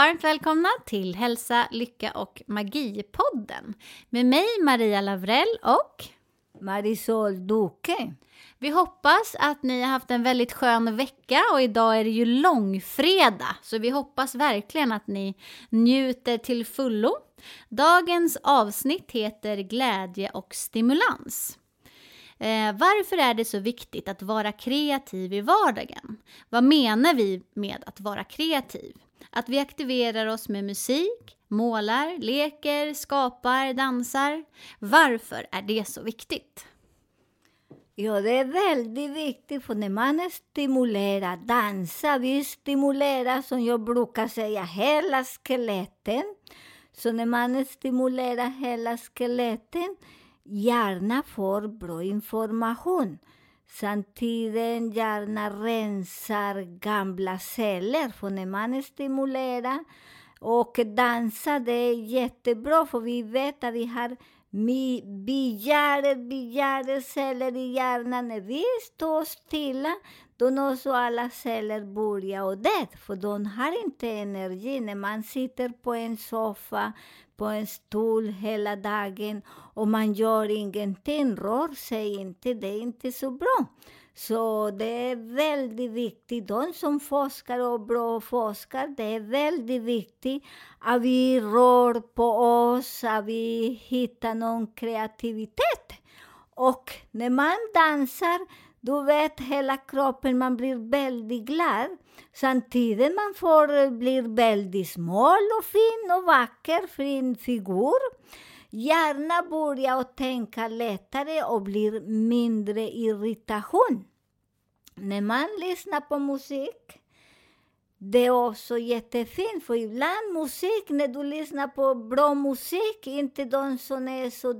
Varmt välkomna till Hälsa, Lycka och Magi-podden med mig Maria Lavrell och Marisol Duque. vi hoppas att ni har haft en väldigt skön vecka och idag är det ju långfredag så vi hoppas verkligen att ni njuter till fullo. Dagens avsnitt heter Glädje och stimulans. Eh, varför är det så viktigt att vara kreativ i vardagen? Vad menar vi med att vara kreativ? Att vi aktiverar oss med musik, målar, leker, skapar, dansar. Varför är det så viktigt? Ja, det är väldigt viktigt för när man stimulerar, dansar vi stimulerar som jag brukar säga hela skeletten. Så när man stimulerar hela skeletten, hjärnan får bra information. Samtidigt hjärnan rensar gamla celler, för när man stimulerar och dansar, det är jättebra, för vi vet att vi har mi- begär celler i hjärnan. När vi står stilla, då nås alla celler börjar och det, för de har inte energi. När man sitter på en soffa, på en stol hela dagen och man gör ingenting, rör sig inte, det är inte så bra. Så det är väldigt viktigt, de som forskar och bra forskar, det är väldigt viktigt att vi rör på oss, att vi hittar någon kreativitet. Och när man dansar, då vet hela kroppen, man blir väldigt glad. Samtidigt man får blir väldigt smal och fin och vacker, fin figur. Hjärnan börjar tänka lättare och blir mindre irritation. När man lyssnar på musik, det är också jättefint, för ibland musik, när du lyssnar på bra musik, inte de som är så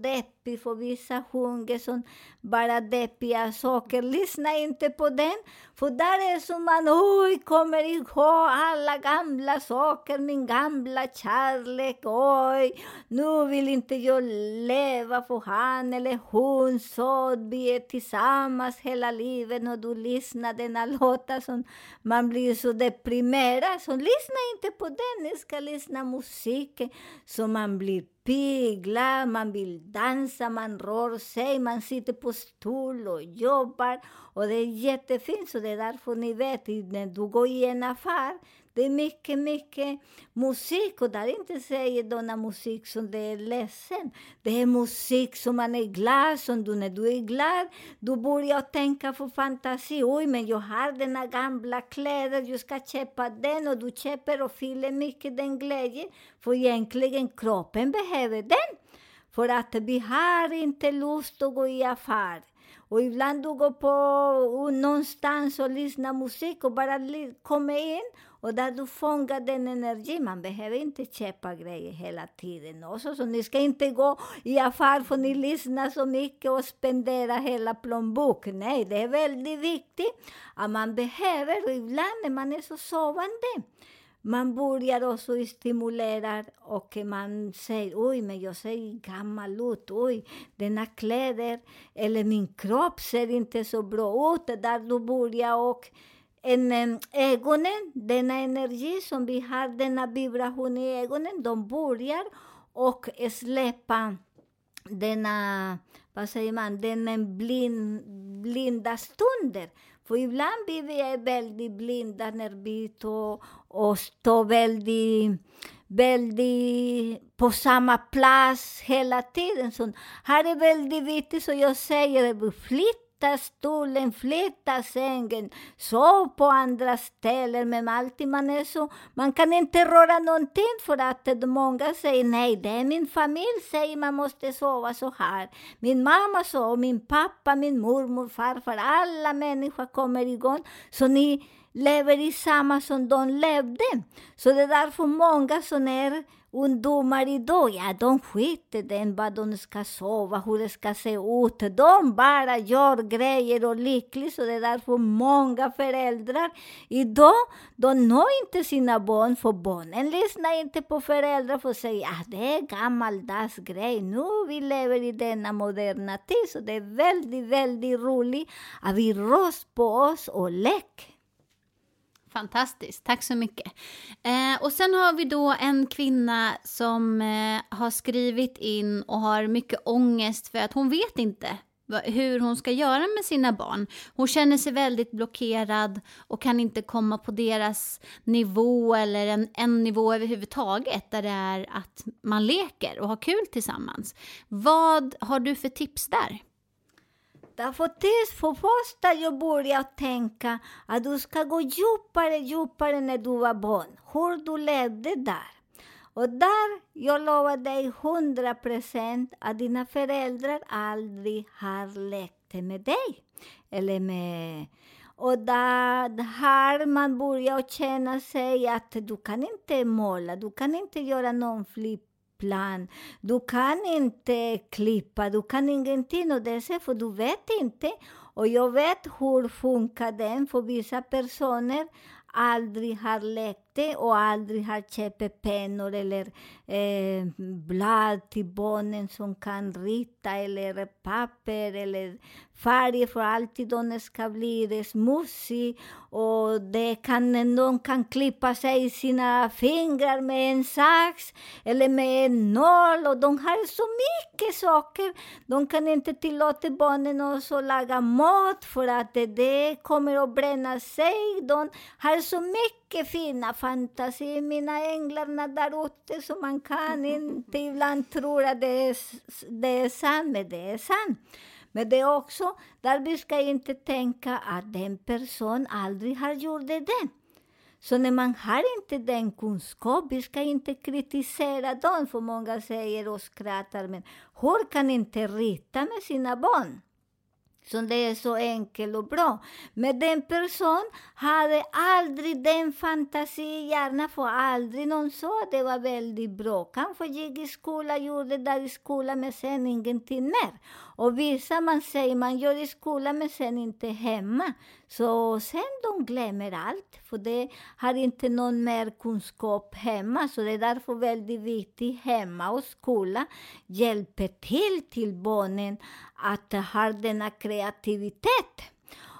deppig för vissa sjunger som bara deppiga saker, lyssna inte på den, för där är som man, oj, kommer ihåg alla gamla saker, min gamla kärlek, oj, nu vill inte jag leva för han eller hon sa vi är tillsammans hela livet. Och du lyssnar denna låta som man blir så deprimerad. Så lyssna inte på den, ni ska lyssna musiken så man blir pigg, man vill dansa, man rör sig, man sitter på stol och jobbar. Och det är jättefint, så det är därför ni vet, när du går i en affär, det är mycket, mycket musik och där inte säger denna musik som det är ledsen. Det är musik som man är glad, som du, när du är glad, du börjar tänka på fantasi. Oj, men jag har denna gamla kläder, jag ska köpa den och du köper och fyller mycket den glädjen. För egentligen kroppen behöver den. För att vi har inte lust att gå i affär. Och ibland du går på någonstans och lyssnar musik och bara kommer in och där du fångar den energin. Man behöver inte köpa grejer hela tiden också. Så ni ska inte gå i affär för ni lyssnar så mycket och spendera hela plånboken. Nej, det är väldigt viktigt att man behöver, och ibland när man är så sovande, man börjar också stimulera och man säger oj, men jag ser gammal ut, oj, denna kläder eller min kropp ser inte så bra ut. Där du börjar och en, ögonen, denna energi som vi har, denna vibration i ögonen, de börjar och släppa denna, vad säger man, denna blind, blinda stunder. För ibland blir vi väldigt blinda när vi tar och står väldigt, väldigt på samma plats hela tiden. Så här är väldigt viktigt, så jag säger, flytta flytta stolen, flytta sängen, sov på andra ställen, men alltid man är så, man kan inte röra någonting för att många säger nej, det är min familj säger man måste sova så här. Min mamma så, min pappa, min mormor, farfar, alla människor kommer igång, så ni lever i samma som de levde. Så det är därför många som är ungdomar idag, ja de skiter i vad de ska sova, hur det ska se ut. De bara gör grejer och lyckligt, så det är därför många föräldrar idag, de når inte sina barn, för barnen lyssnar inte på föräldrar för att säga att det är gammaldags grej, nu vi lever i denna moderna tid, så det är väldigt, väldigt roligt att vi rör på oss och leker. Fantastiskt, tack så mycket. Eh, och sen har vi då en kvinna som eh, har skrivit in och har mycket ångest för att hon vet inte hur hon ska göra med sina barn. Hon känner sig väldigt blockerad och kan inte komma på deras nivå eller en, en nivå överhuvudtaget där det är att man leker och har kul tillsammans. Vad har du för tips där? För tills för första jag började tänka att du ska gå djupare, djupare när du var barn. Hur du levde där. Och där, jag lovar dig hundra procent att dina föräldrar aldrig har lekt med dig. Eller med... Och där har man börjat känna sig att du kan inte måla, du kan inte göra någon flipp plan. Du kan inte klippa, du kan ingenting och det är för du vet inte. Och jag vet hur funkar den, för vissa personer aldrig har lekt köpte och aldrig har köpt pennor eller eh, blad till barnen som kan rita eller papper eller färger för alltid de ska bli smutsiga. och de kan, de kan klippa sig i sina fingrar med en sax eller med en nål och de har så mycket saker. De kan inte tillåta barnen att laga mat för att det kommer att bränna sig. De har så mycket fina fantasi, mina änglarna där ute, så man kan inte ibland tro att det är, det är sant, men det är sant. Men det är också där vi ska inte tänka att den person aldrig har gjort det. Så när man har inte den kunskap, vi ska inte kritisera dem, för många säger och skrattar, men hur kan inte rita med sina barn? Som det är så enkelt och bra. Men den person hade aldrig den fantasi, hjärnan för aldrig någon sa det var väldigt bra. Kanske gick i skola, gjorde där i skolan, men sen ingenting mer. Och vissa man säger man gör i skolan, men sen inte hemma. Så sen de glömmer allt, för de har inte någon mer kunskap hemma. Så det är därför väldigt viktigt hemma och skola hjälper till till barnen att ha denna kreativitet.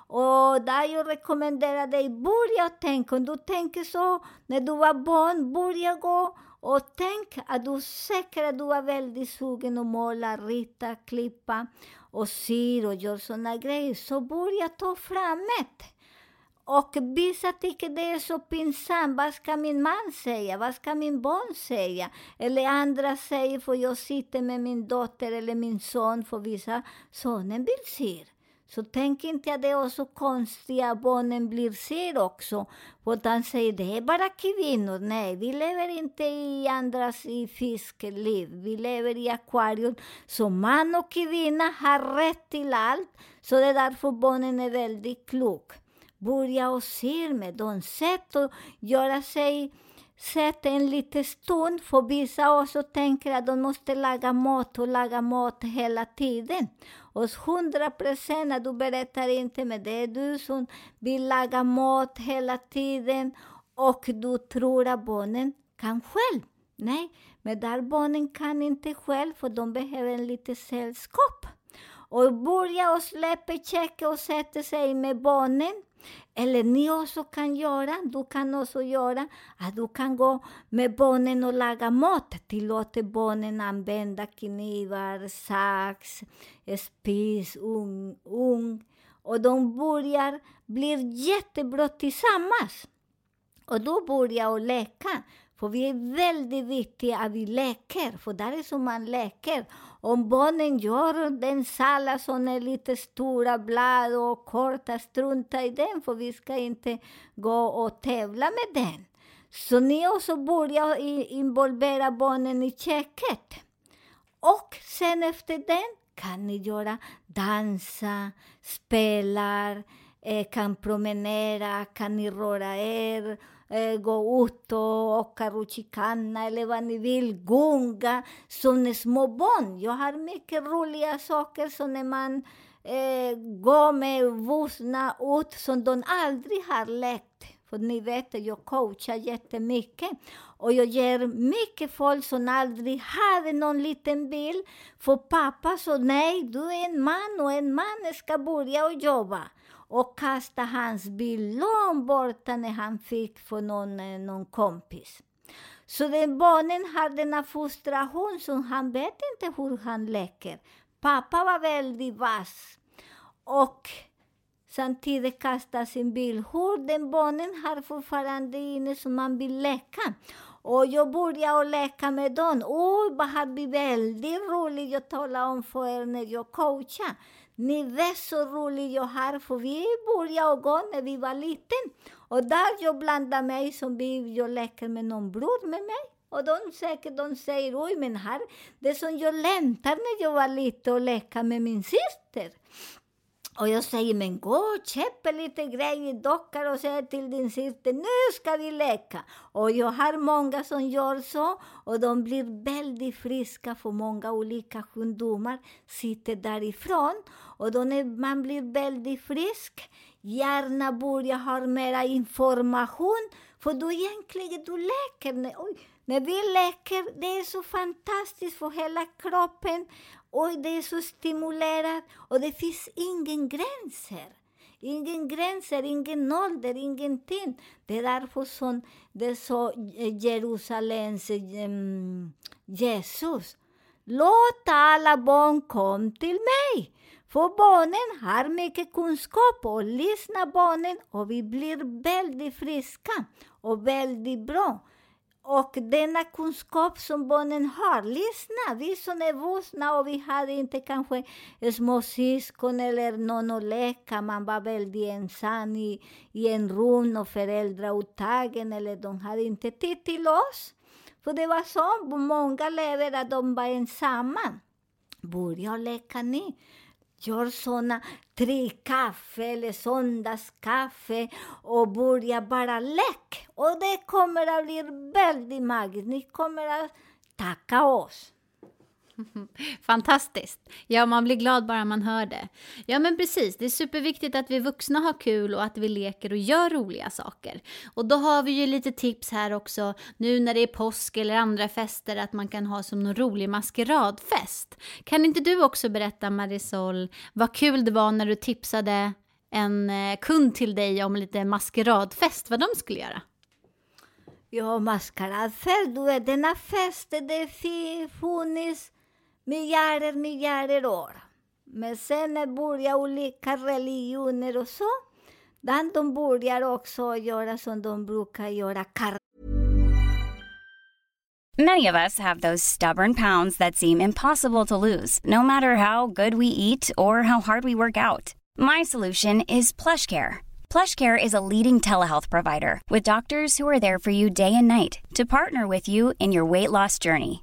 Och där jag rekommenderar dig, börja tänka, om du tänker så när du var barn, börja gå och tänk att du säkert att du var väldigt sugen att måla, rita, klippa och syr och gör såna grejer, så börjar jag ta fram det. Och vissa tycker det är så pinsamt. Vad ska min man säga? Vad ska min barn säga? Eller andra säger, för jag sitter med min dotter eller min son, för vissa sonen vill syr. Så tänk inte att det är så konstigt att barnen blir ser också. Utan de säger det är bara kvinnor. Nej, vi lever inte i andras i fiskliv. Vi lever i akvarium. Så man och kvinna har rätt till allt. Så det är därför barnen är väldigt kloka börja och se med dem. Sätt och göra sig Sätt en liten stund, för vissa också tänker att de måste laga mat och laga mat hela tiden. Och hundra procent att du berättar inte, men det är du som vill laga mat hela tiden och du tror att barnen kan själv. Nej, men där barnen kan inte själv, för de behöver en lite sällskap. Och börja och släppa checken och sätta sig med barnen. Eller ni också kan göra, du kan också göra att du kan gå med barnen och laga mat. Tillåta barnen använda knivar, sax, spis, ugn, ugn. Och de börjar, bli jättebra tillsammans. Och då börjar och leka. För vi är väldigt viktiga att vi leker, för där är som man leker. Om barnen gör den sallad som är lite stora blad och korta, strunta i den, för vi ska inte gå och tävla med den. Så ni också börjar involvera barnen i köket. Och sen efter den kan ni göra dansa, spela, eh, kan promenera, kan ni röra er, eh, gå ut och åka rutschkana eller vad ni vill, gunga som små barn. Jag har mycket roliga saker som när man eh, går med vuxna ut som de aldrig har lekt. För ni vet jag coachar jättemycket. Och jag ger mycket folk som aldrig hade någon liten bil. För pappa sa nej, du är en man och en man ska börja och jobba. Och kasta hans bil långt borta när han fick för någon, eh, någon kompis. Så den barnen har denna frustration som han vet inte hur han leker. Pappa var väldigt vass. Och samtidigt kasta sin bil. Hur den barnen har fortfarande inne som man vill leka. Och jag började att leka med dem. Oj, vad har vi väldigt roligt. Jag talar om för er när jag coachar. Ni vet så roligt jag har, för vi började gå när vi var liten. Och där jag blandar mig som vi, jag leker med någon bror med mig. Och de säkert de säger, oj men här, det som jag längtar när jag var liten och leka med min syster. Och jag säger, men gå och köp lite grejer, dockor och säg till din syster, nu ska vi leka. Och jag har många som gör så, och de blir väldigt friska, för många olika sjukdomar sitter därifrån. Och då när man blir väldigt frisk, hjärnan börjar ha mera information, för då egentligen du leker. Oj, när vi leker, det är så fantastiskt för hela kroppen. Och det är så stimulerat och det finns ingen gränser. Ingen gränser, ingen ålder, ingenting. Det är därför som det är så eh, Jerusalems eh, mm, Jesus. Låt alla barn komma till mig. För barnen har mycket kunskap och lyssna barnen och vi blir väldigt friska och väldigt bra. Och denna kunskap som barnen har, lyssna, vi som är vuxna och vi hade inte kanske småsyskon eller någon att leka, man var väldigt ensam i, i en rum och föräldrauttagen eller de hade inte tid till oss. För det var så, många lever att de var ensamma. Börja leka ni. Gör såna, tre kaffe eller söndagskaffe och börja bara lek. Och det kommer att bli väldigt magiskt. Ni kommer att tacka oss. Fantastiskt! Ja, man blir glad bara man hör det. Ja, men precis. Det är superviktigt att vi vuxna har kul och att vi leker och gör roliga saker. Och då har vi ju lite tips här också, nu när det är påsk eller andra fester, att man kan ha som någon rolig maskeradfest. Kan inte du också berätta, Marisol, vad kul det var när du tipsade en eh, kund till dig om lite maskeradfest, vad de skulle göra? Ja, maskeradfest, du vet, denna fest, det funnits år. Olika religioner och så. De börjar också göra som de brukar göra, Many of us have those stubborn pounds that seem impossible to lose, no matter how good we eat or how hard we work out. My solution is PlushCare. PlushCare is a leading telehealth provider with doctors who are there for you day and night to partner with you in your weight loss journey.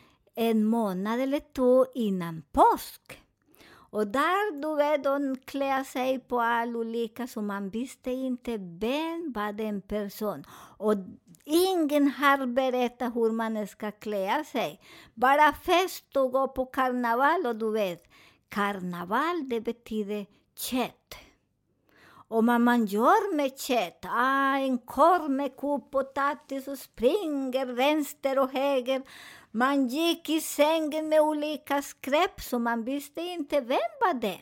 en månad eller två innan påsk. Och där, du vet, de klär sig på all olika, så man visste inte vem var den person. Och ingen har berättat hur man ska klä sig. Bara fest och gå på karneval, och du vet, karneval det betyder kött. Och vad man gör med kött, ah, en korv med kokt potatis och springer vänster och höger. Man gick i sängen med olika skräp, så man visste inte vem var det.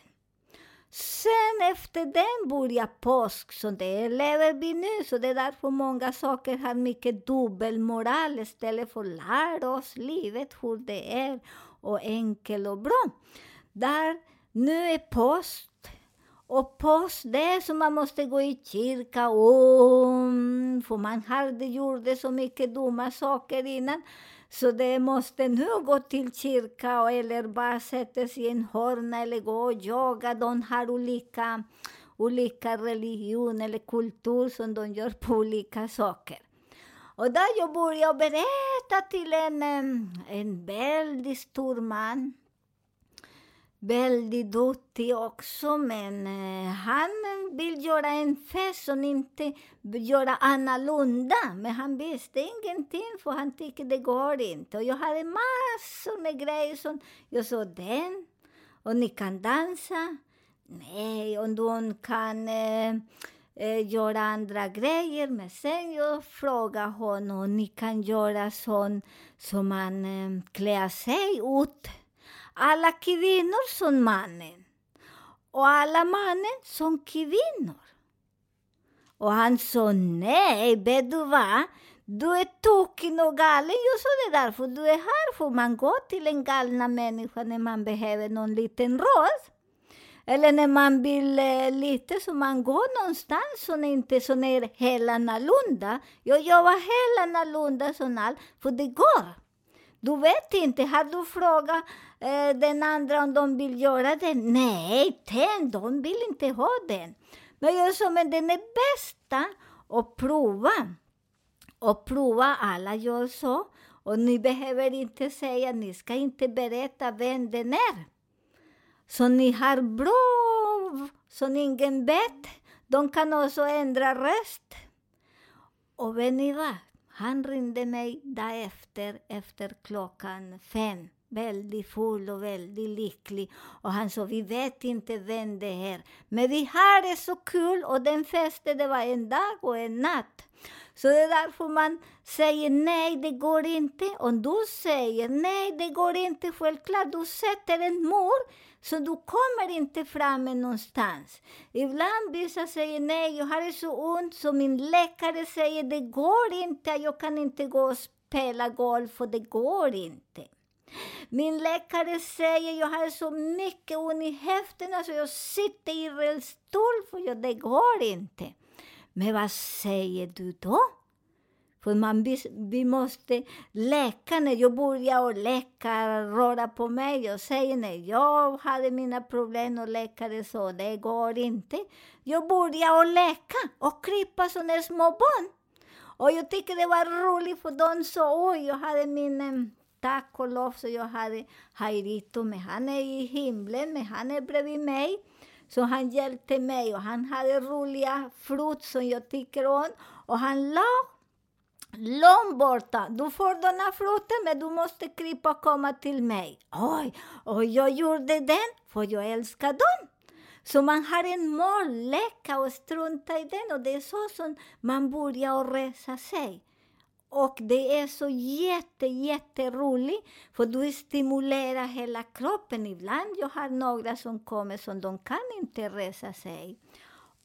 Sen efter den började påsk, så det lever vi nu. Så det är därför många saker har mycket dubbelmoral istället för att lära oss livet hur det är och enkelt och bra. Där nu är påsk och påsk, det är man måste gå i kyrka om, för man hade gjort så mycket dumma saker innan. Så det måste nu gå till kyrka eller bara sätta sig i en hörna eller gå och jaga. De har olika, olika religion eller kultur som de gör på olika saker. Och då jag började berätta till en, en väldigt stor man väldigt duktig också, men eh, han vill göra en fest som inte göra annorlunda. Men han visste ingenting, för han tyckte det går inte. Och jag hade massor med grejer som jag sa, den, och ni kan dansa. Nej, och de kan eh, eh, göra andra grejer. Men sen jag frågade honom, ni kan göra sånt som man eh, klär sig ut alla kvinnor som mannen och alla mannen som kvinnor. Och han sa nej, vet du vad? Du är tokig och galen. Jag sa det därför du är här, för man går till en galna människa när man behöver någon liten råd. Eller när man vill eh, lite så man går någonstans som inte som är helt annorlunda. Jag jobbar helt annorlunda som allt, för det går. Du vet inte, har du frågat eh, den andra om de vill göra det? Nej, den, de vill inte ha den. Men jag sa, men den är bästa att prova. Och prova, alla gör så. Och ni behöver inte säga, ni ska inte berätta vem den är. Så ni har bra, så ingen vet. De kan också ändra röst. Och vet ni vad? Han ringde mig därefter, efter klockan fem. Väldigt full och väldigt lycklig. Och han sa, vi vet inte vem det är. Men vi har det så kul och den festen, det var en dag och en natt. Så det är därför man säger nej, det går inte. Om du säger nej, det går inte, självklart, du sätter en mur så du kommer inte fram någonstans. Ibland vissa säger nej, jag har det så ont, så min läkare säger det går inte, jag kan inte gå och spela golf, för det går inte. Min läkare säger jag har så mycket ont i höfterna så alltså jag sitter i rullstol, för det går inte. Men vad säger du då? För man, vi måste läka. När jag började läka, röra på mig och säger när jag hade mina problem och läkare sa det går inte. Jag började läka och krypa som små barn. Och jag tycker det var roligt för de sa oj, jag hade min eh, tack och lov så jag hade Hairito, men han är i himlen, men han är bredvid mig. Så han hjälpte mig och han hade roliga frukt som jag tycker om. Och han la långt borta. Du får denna frukten, men du måste krypa och komma till mig. Oj, och jag gjorde den, för jag älskar dem. Så man har en mål, leka och strunta i den. Och det är så som man börjar resa sig. Och det är så jätte, jätteroligt, för du stimulerar hela kroppen. Ibland jag har några som kommer som de kan inte resa sig.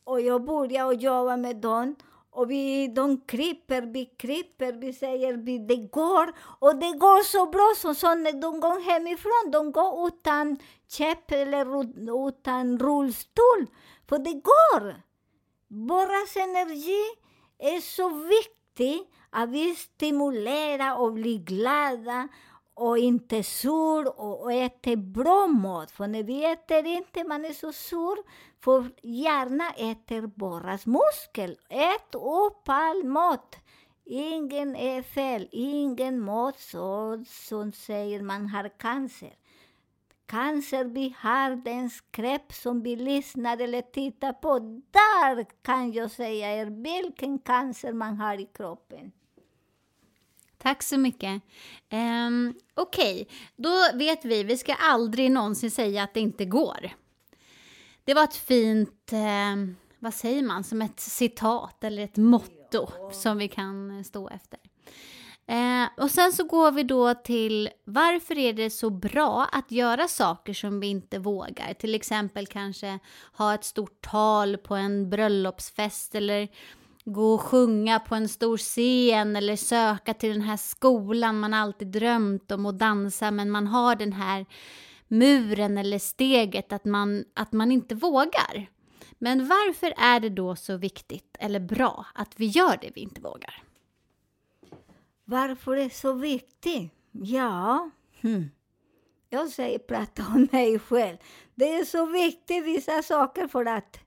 Och jag börjar jobba med dem och vi, de kryper, vi kryper, vi säger vi, det går. Och det går så bra, så, så när de går hemifrån, de går utan käpp eller utan rullstol. För det går! Vår energi är så viktig att vi stimulerar och blir glada och inte sur och, och äter bra mat. För när vi äter inte, man är så sur, för hjärnan äter bara muskel. Ät upp all mat. Ingen är fel, ingen mat så som säger man har cancer. Cancer vi har den skräp som vi lyssnar eller tittar på. Där kan jag säga er vilken cancer man har i kroppen. Tack så mycket. Um, Okej, då vet vi, vi ska aldrig någonsin säga att det inte går. Det var ett fint, eh, vad säger man, som ett citat eller ett motto som vi kan eh, stå efter. Eh, och sen så går vi då till varför är det så bra att göra saker som vi inte vågar? Till exempel kanske ha ett stort tal på en bröllopsfest eller gå och sjunga på en stor scen eller söka till den här skolan man alltid drömt om och dansa men man har den här muren eller steget att man, att man inte vågar. Men varför är det då så viktigt eller bra att vi gör det vi inte vågar? Varför det är så viktigt? Ja, hmm. jag säger prata om mig själv. Det är så viktigt vissa saker för att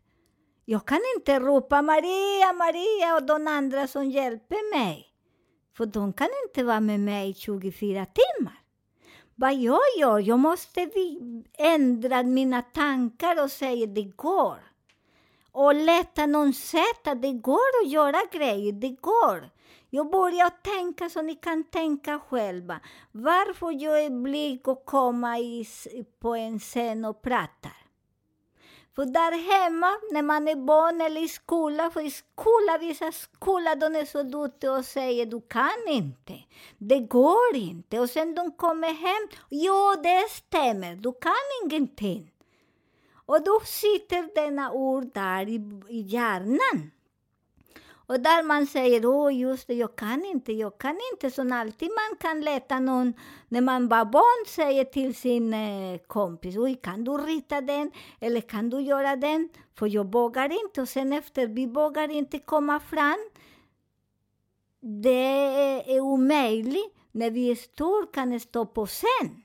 jag kan inte ropa Maria, Maria och de andra som hjälper mig. För de kan inte vara med mig 24 timmar. Vad jag gör? Jag måste ändra mina tankar och säga det går. Och leta någon sätt att det går att göra grejer, det går. Jag börjar tänka så ni kan tänka själva. Varför jag är blyg och komma i, på en scen och pratar? För där hemma, när man är barn eller i skolan, för i skolan, vissa skolor, de är så duktiga och säger du kan inte, det går inte. Och sen de kommer hem, jo det stämmer, du kan ingenting. Och då sitter denna ord där i, i hjärnan. Och där man säger, åh just det, jag kan inte, jag kan inte, som alltid man kan leta någon, när man var barn, säger till sin eh, kompis, oj, kan du rita den, eller kan du göra den? För jag vågar inte, och sen efter, vi vågar inte komma fram. Det är omöjligt när vi är kan stå på scen.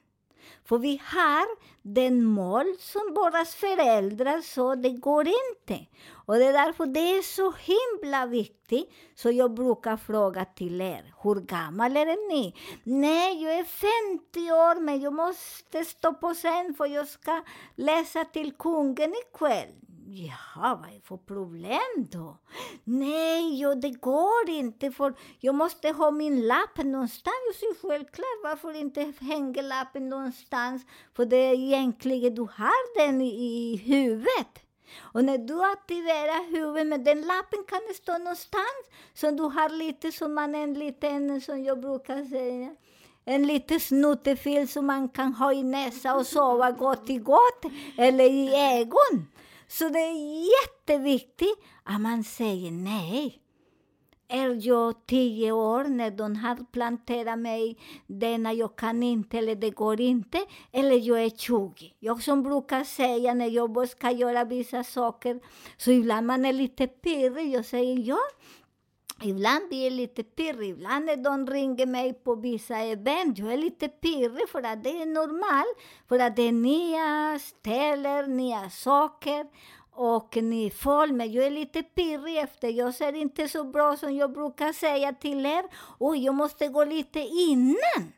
För vi har den mål som våra föräldrar sa, det går inte. Och det är därför det är så himla viktigt. Så jag brukar fråga till er, hur gammal är ni? Nej, jag är 50 år, men jag måste stå på scen för jag ska läsa till kungen ikväll. Jaha, vad är det för problem då? Nej, jo, det går inte för jag måste ha min lapp någonstans. Jag säger självklart, varför inte hänga lappen någonstans? För det är egentligen, du har den i, i huvudet. Och när du aktiverar huvudet med den lappen kan det stå någonstans. Så du har lite som man en liten, som jag brukar säga, en liten snuttefil som man kan ha i näsa och sova gott i gott, eller i ögon. Så det är jätteviktigt att man säger nej. Är jag tio år när de har planterat mig denna jag kan inte eller det går inte, eller jag är 20. Jag som brukar säga när jag ska göra vissa saker, så ibland man är lite pirrig, jag säger ja, Ibland blir jag lite pirrig, ibland när de ringer mig på vissa event, jag är lite pirrig för att det är normalt, för att det är nya ställen, nya saker och ni får men jag är lite pirrig efter, jag ser inte så bra som jag brukar säga till er, och jag måste gå lite innan.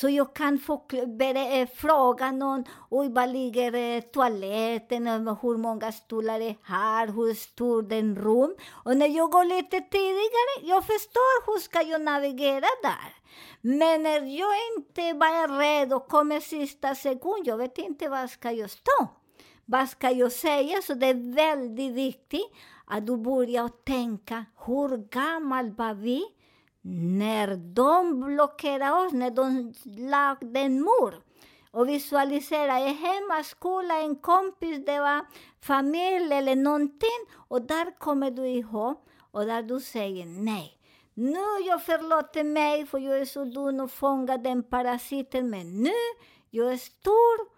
Så jag kan få eh, fråga någon, oj, var ligger eh, toaletten, eh, hur många stolar är här, hur stor den rum? Och när jag går lite tidigare, jag förstår hur ska jag navigera där. Men när jag inte bara är rädd och kommer sista sekund, jag vet inte var ska jag stå. Vad ska jag säga? Så det är väldigt viktigt att du börjar tänka, hur gammal var vi? När de blockerade oss, när de lagde en mur och visualiserade en hemmaskola, en kompis, det var familj eller någonting. Och där kommer du ihåg och där du säger nej. Nu jag förlåter mig för jag är så dum och fångar den parasiten, men nu jag är stor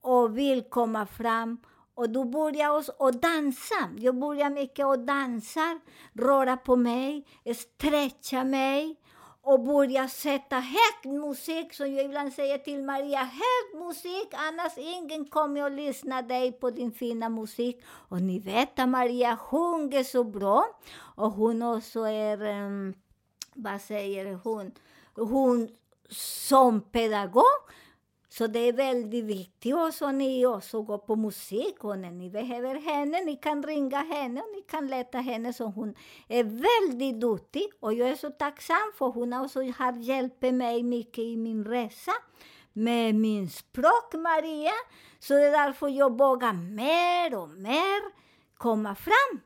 och vill komma fram och då började jag att dansa. Jag började mycket att dansa, röra på mig, stretcha mig och börja sätta hög musik, som jag ibland säger till Maria, hög musik, annars ingen kommer att lyssna dig på din fina musik. Och ni vet att Maria sjunger så bra, och hon också är um, vad säger hon, hon som pedagog. Så det är väldigt viktigt och så ni också går på musik och när ni behöver henne, ni kan ringa henne och ni kan leta henne. Så hon är väldigt duktig och jag är så tacksam för hon också har hjälpt mig mycket i min resa med min språk, Maria. Så det är därför jag vågar mer och mer komma fram.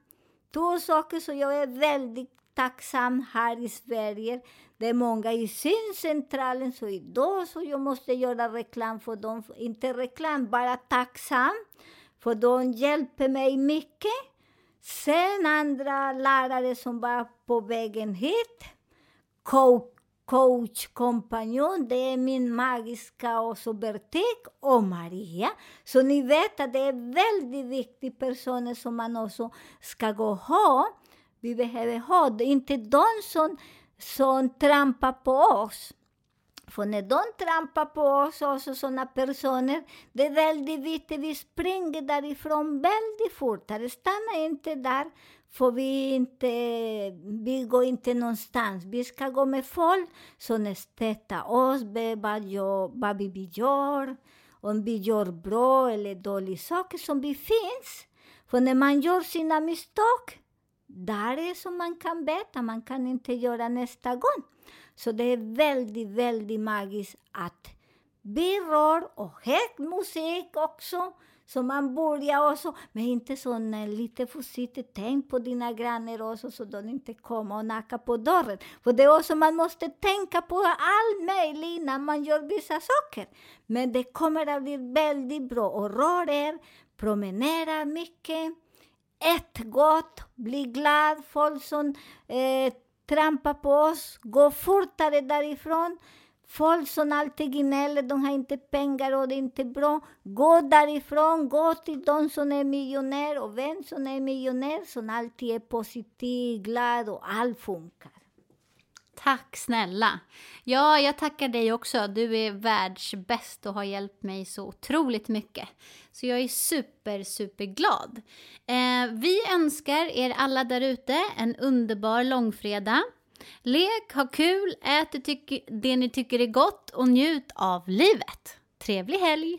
Två saker som jag är väldigt tacksam här i Sverige. Det är många i syncentralen, så idag så jag måste göra reklam för dem. Inte reklam, bara tacksam. För de hjälper mig mycket. Sen andra lärare som var på vägen hit. Co coach, kompanjon, det är min magiska och så Bertik och Maria. Så ni vet att det är väldigt viktiga personer som man också ska gå och ha. Vi behöver ha det, inte de som, som trampar på oss. För när de trampar på oss, alltså också sådana personer, det är väldigt viktigt, vi springer därifrån väldigt fortare. Stanna inte där, för vi, inte, vi går inte någonstans. Vi ska gå med folk som stöttar oss, vad, jag, vad vi gör, om vi gör bra eller dåliga saker som vi finns. För när man gör sina misstag, där är som man kan veta, man kan inte göra nästa gång. Så det är väldigt, väldigt magiskt att vi rör och hög musik också. Så man börjar också, men inte sån eh, lite försiktigt. Tänk på dina grannar också så de inte kommer och knackar på dörren. För det är också, man måste tänka på allt möjligt innan man gör vissa saker. Men det kommer att bli väldigt bra. Och rör er, promenera mycket ät gott, bli glad, folk som eh, trampar på oss, gå fortare därifrån. Folk som alltid gnäller, de har inte pengar och det är inte bra. Gå därifrån, gå till de som är miljonär och vem som är miljonär som alltid är positiv, glad och allt funkar. Tack snälla. Ja, jag tackar dig också. Du är världsbäst och har hjälpt mig så otroligt mycket. Så jag är super, super glad. Eh, vi önskar er alla där ute en underbar långfredag. Lek, ha kul, ät det, det ni tycker är gott och njut av livet. Trevlig helg!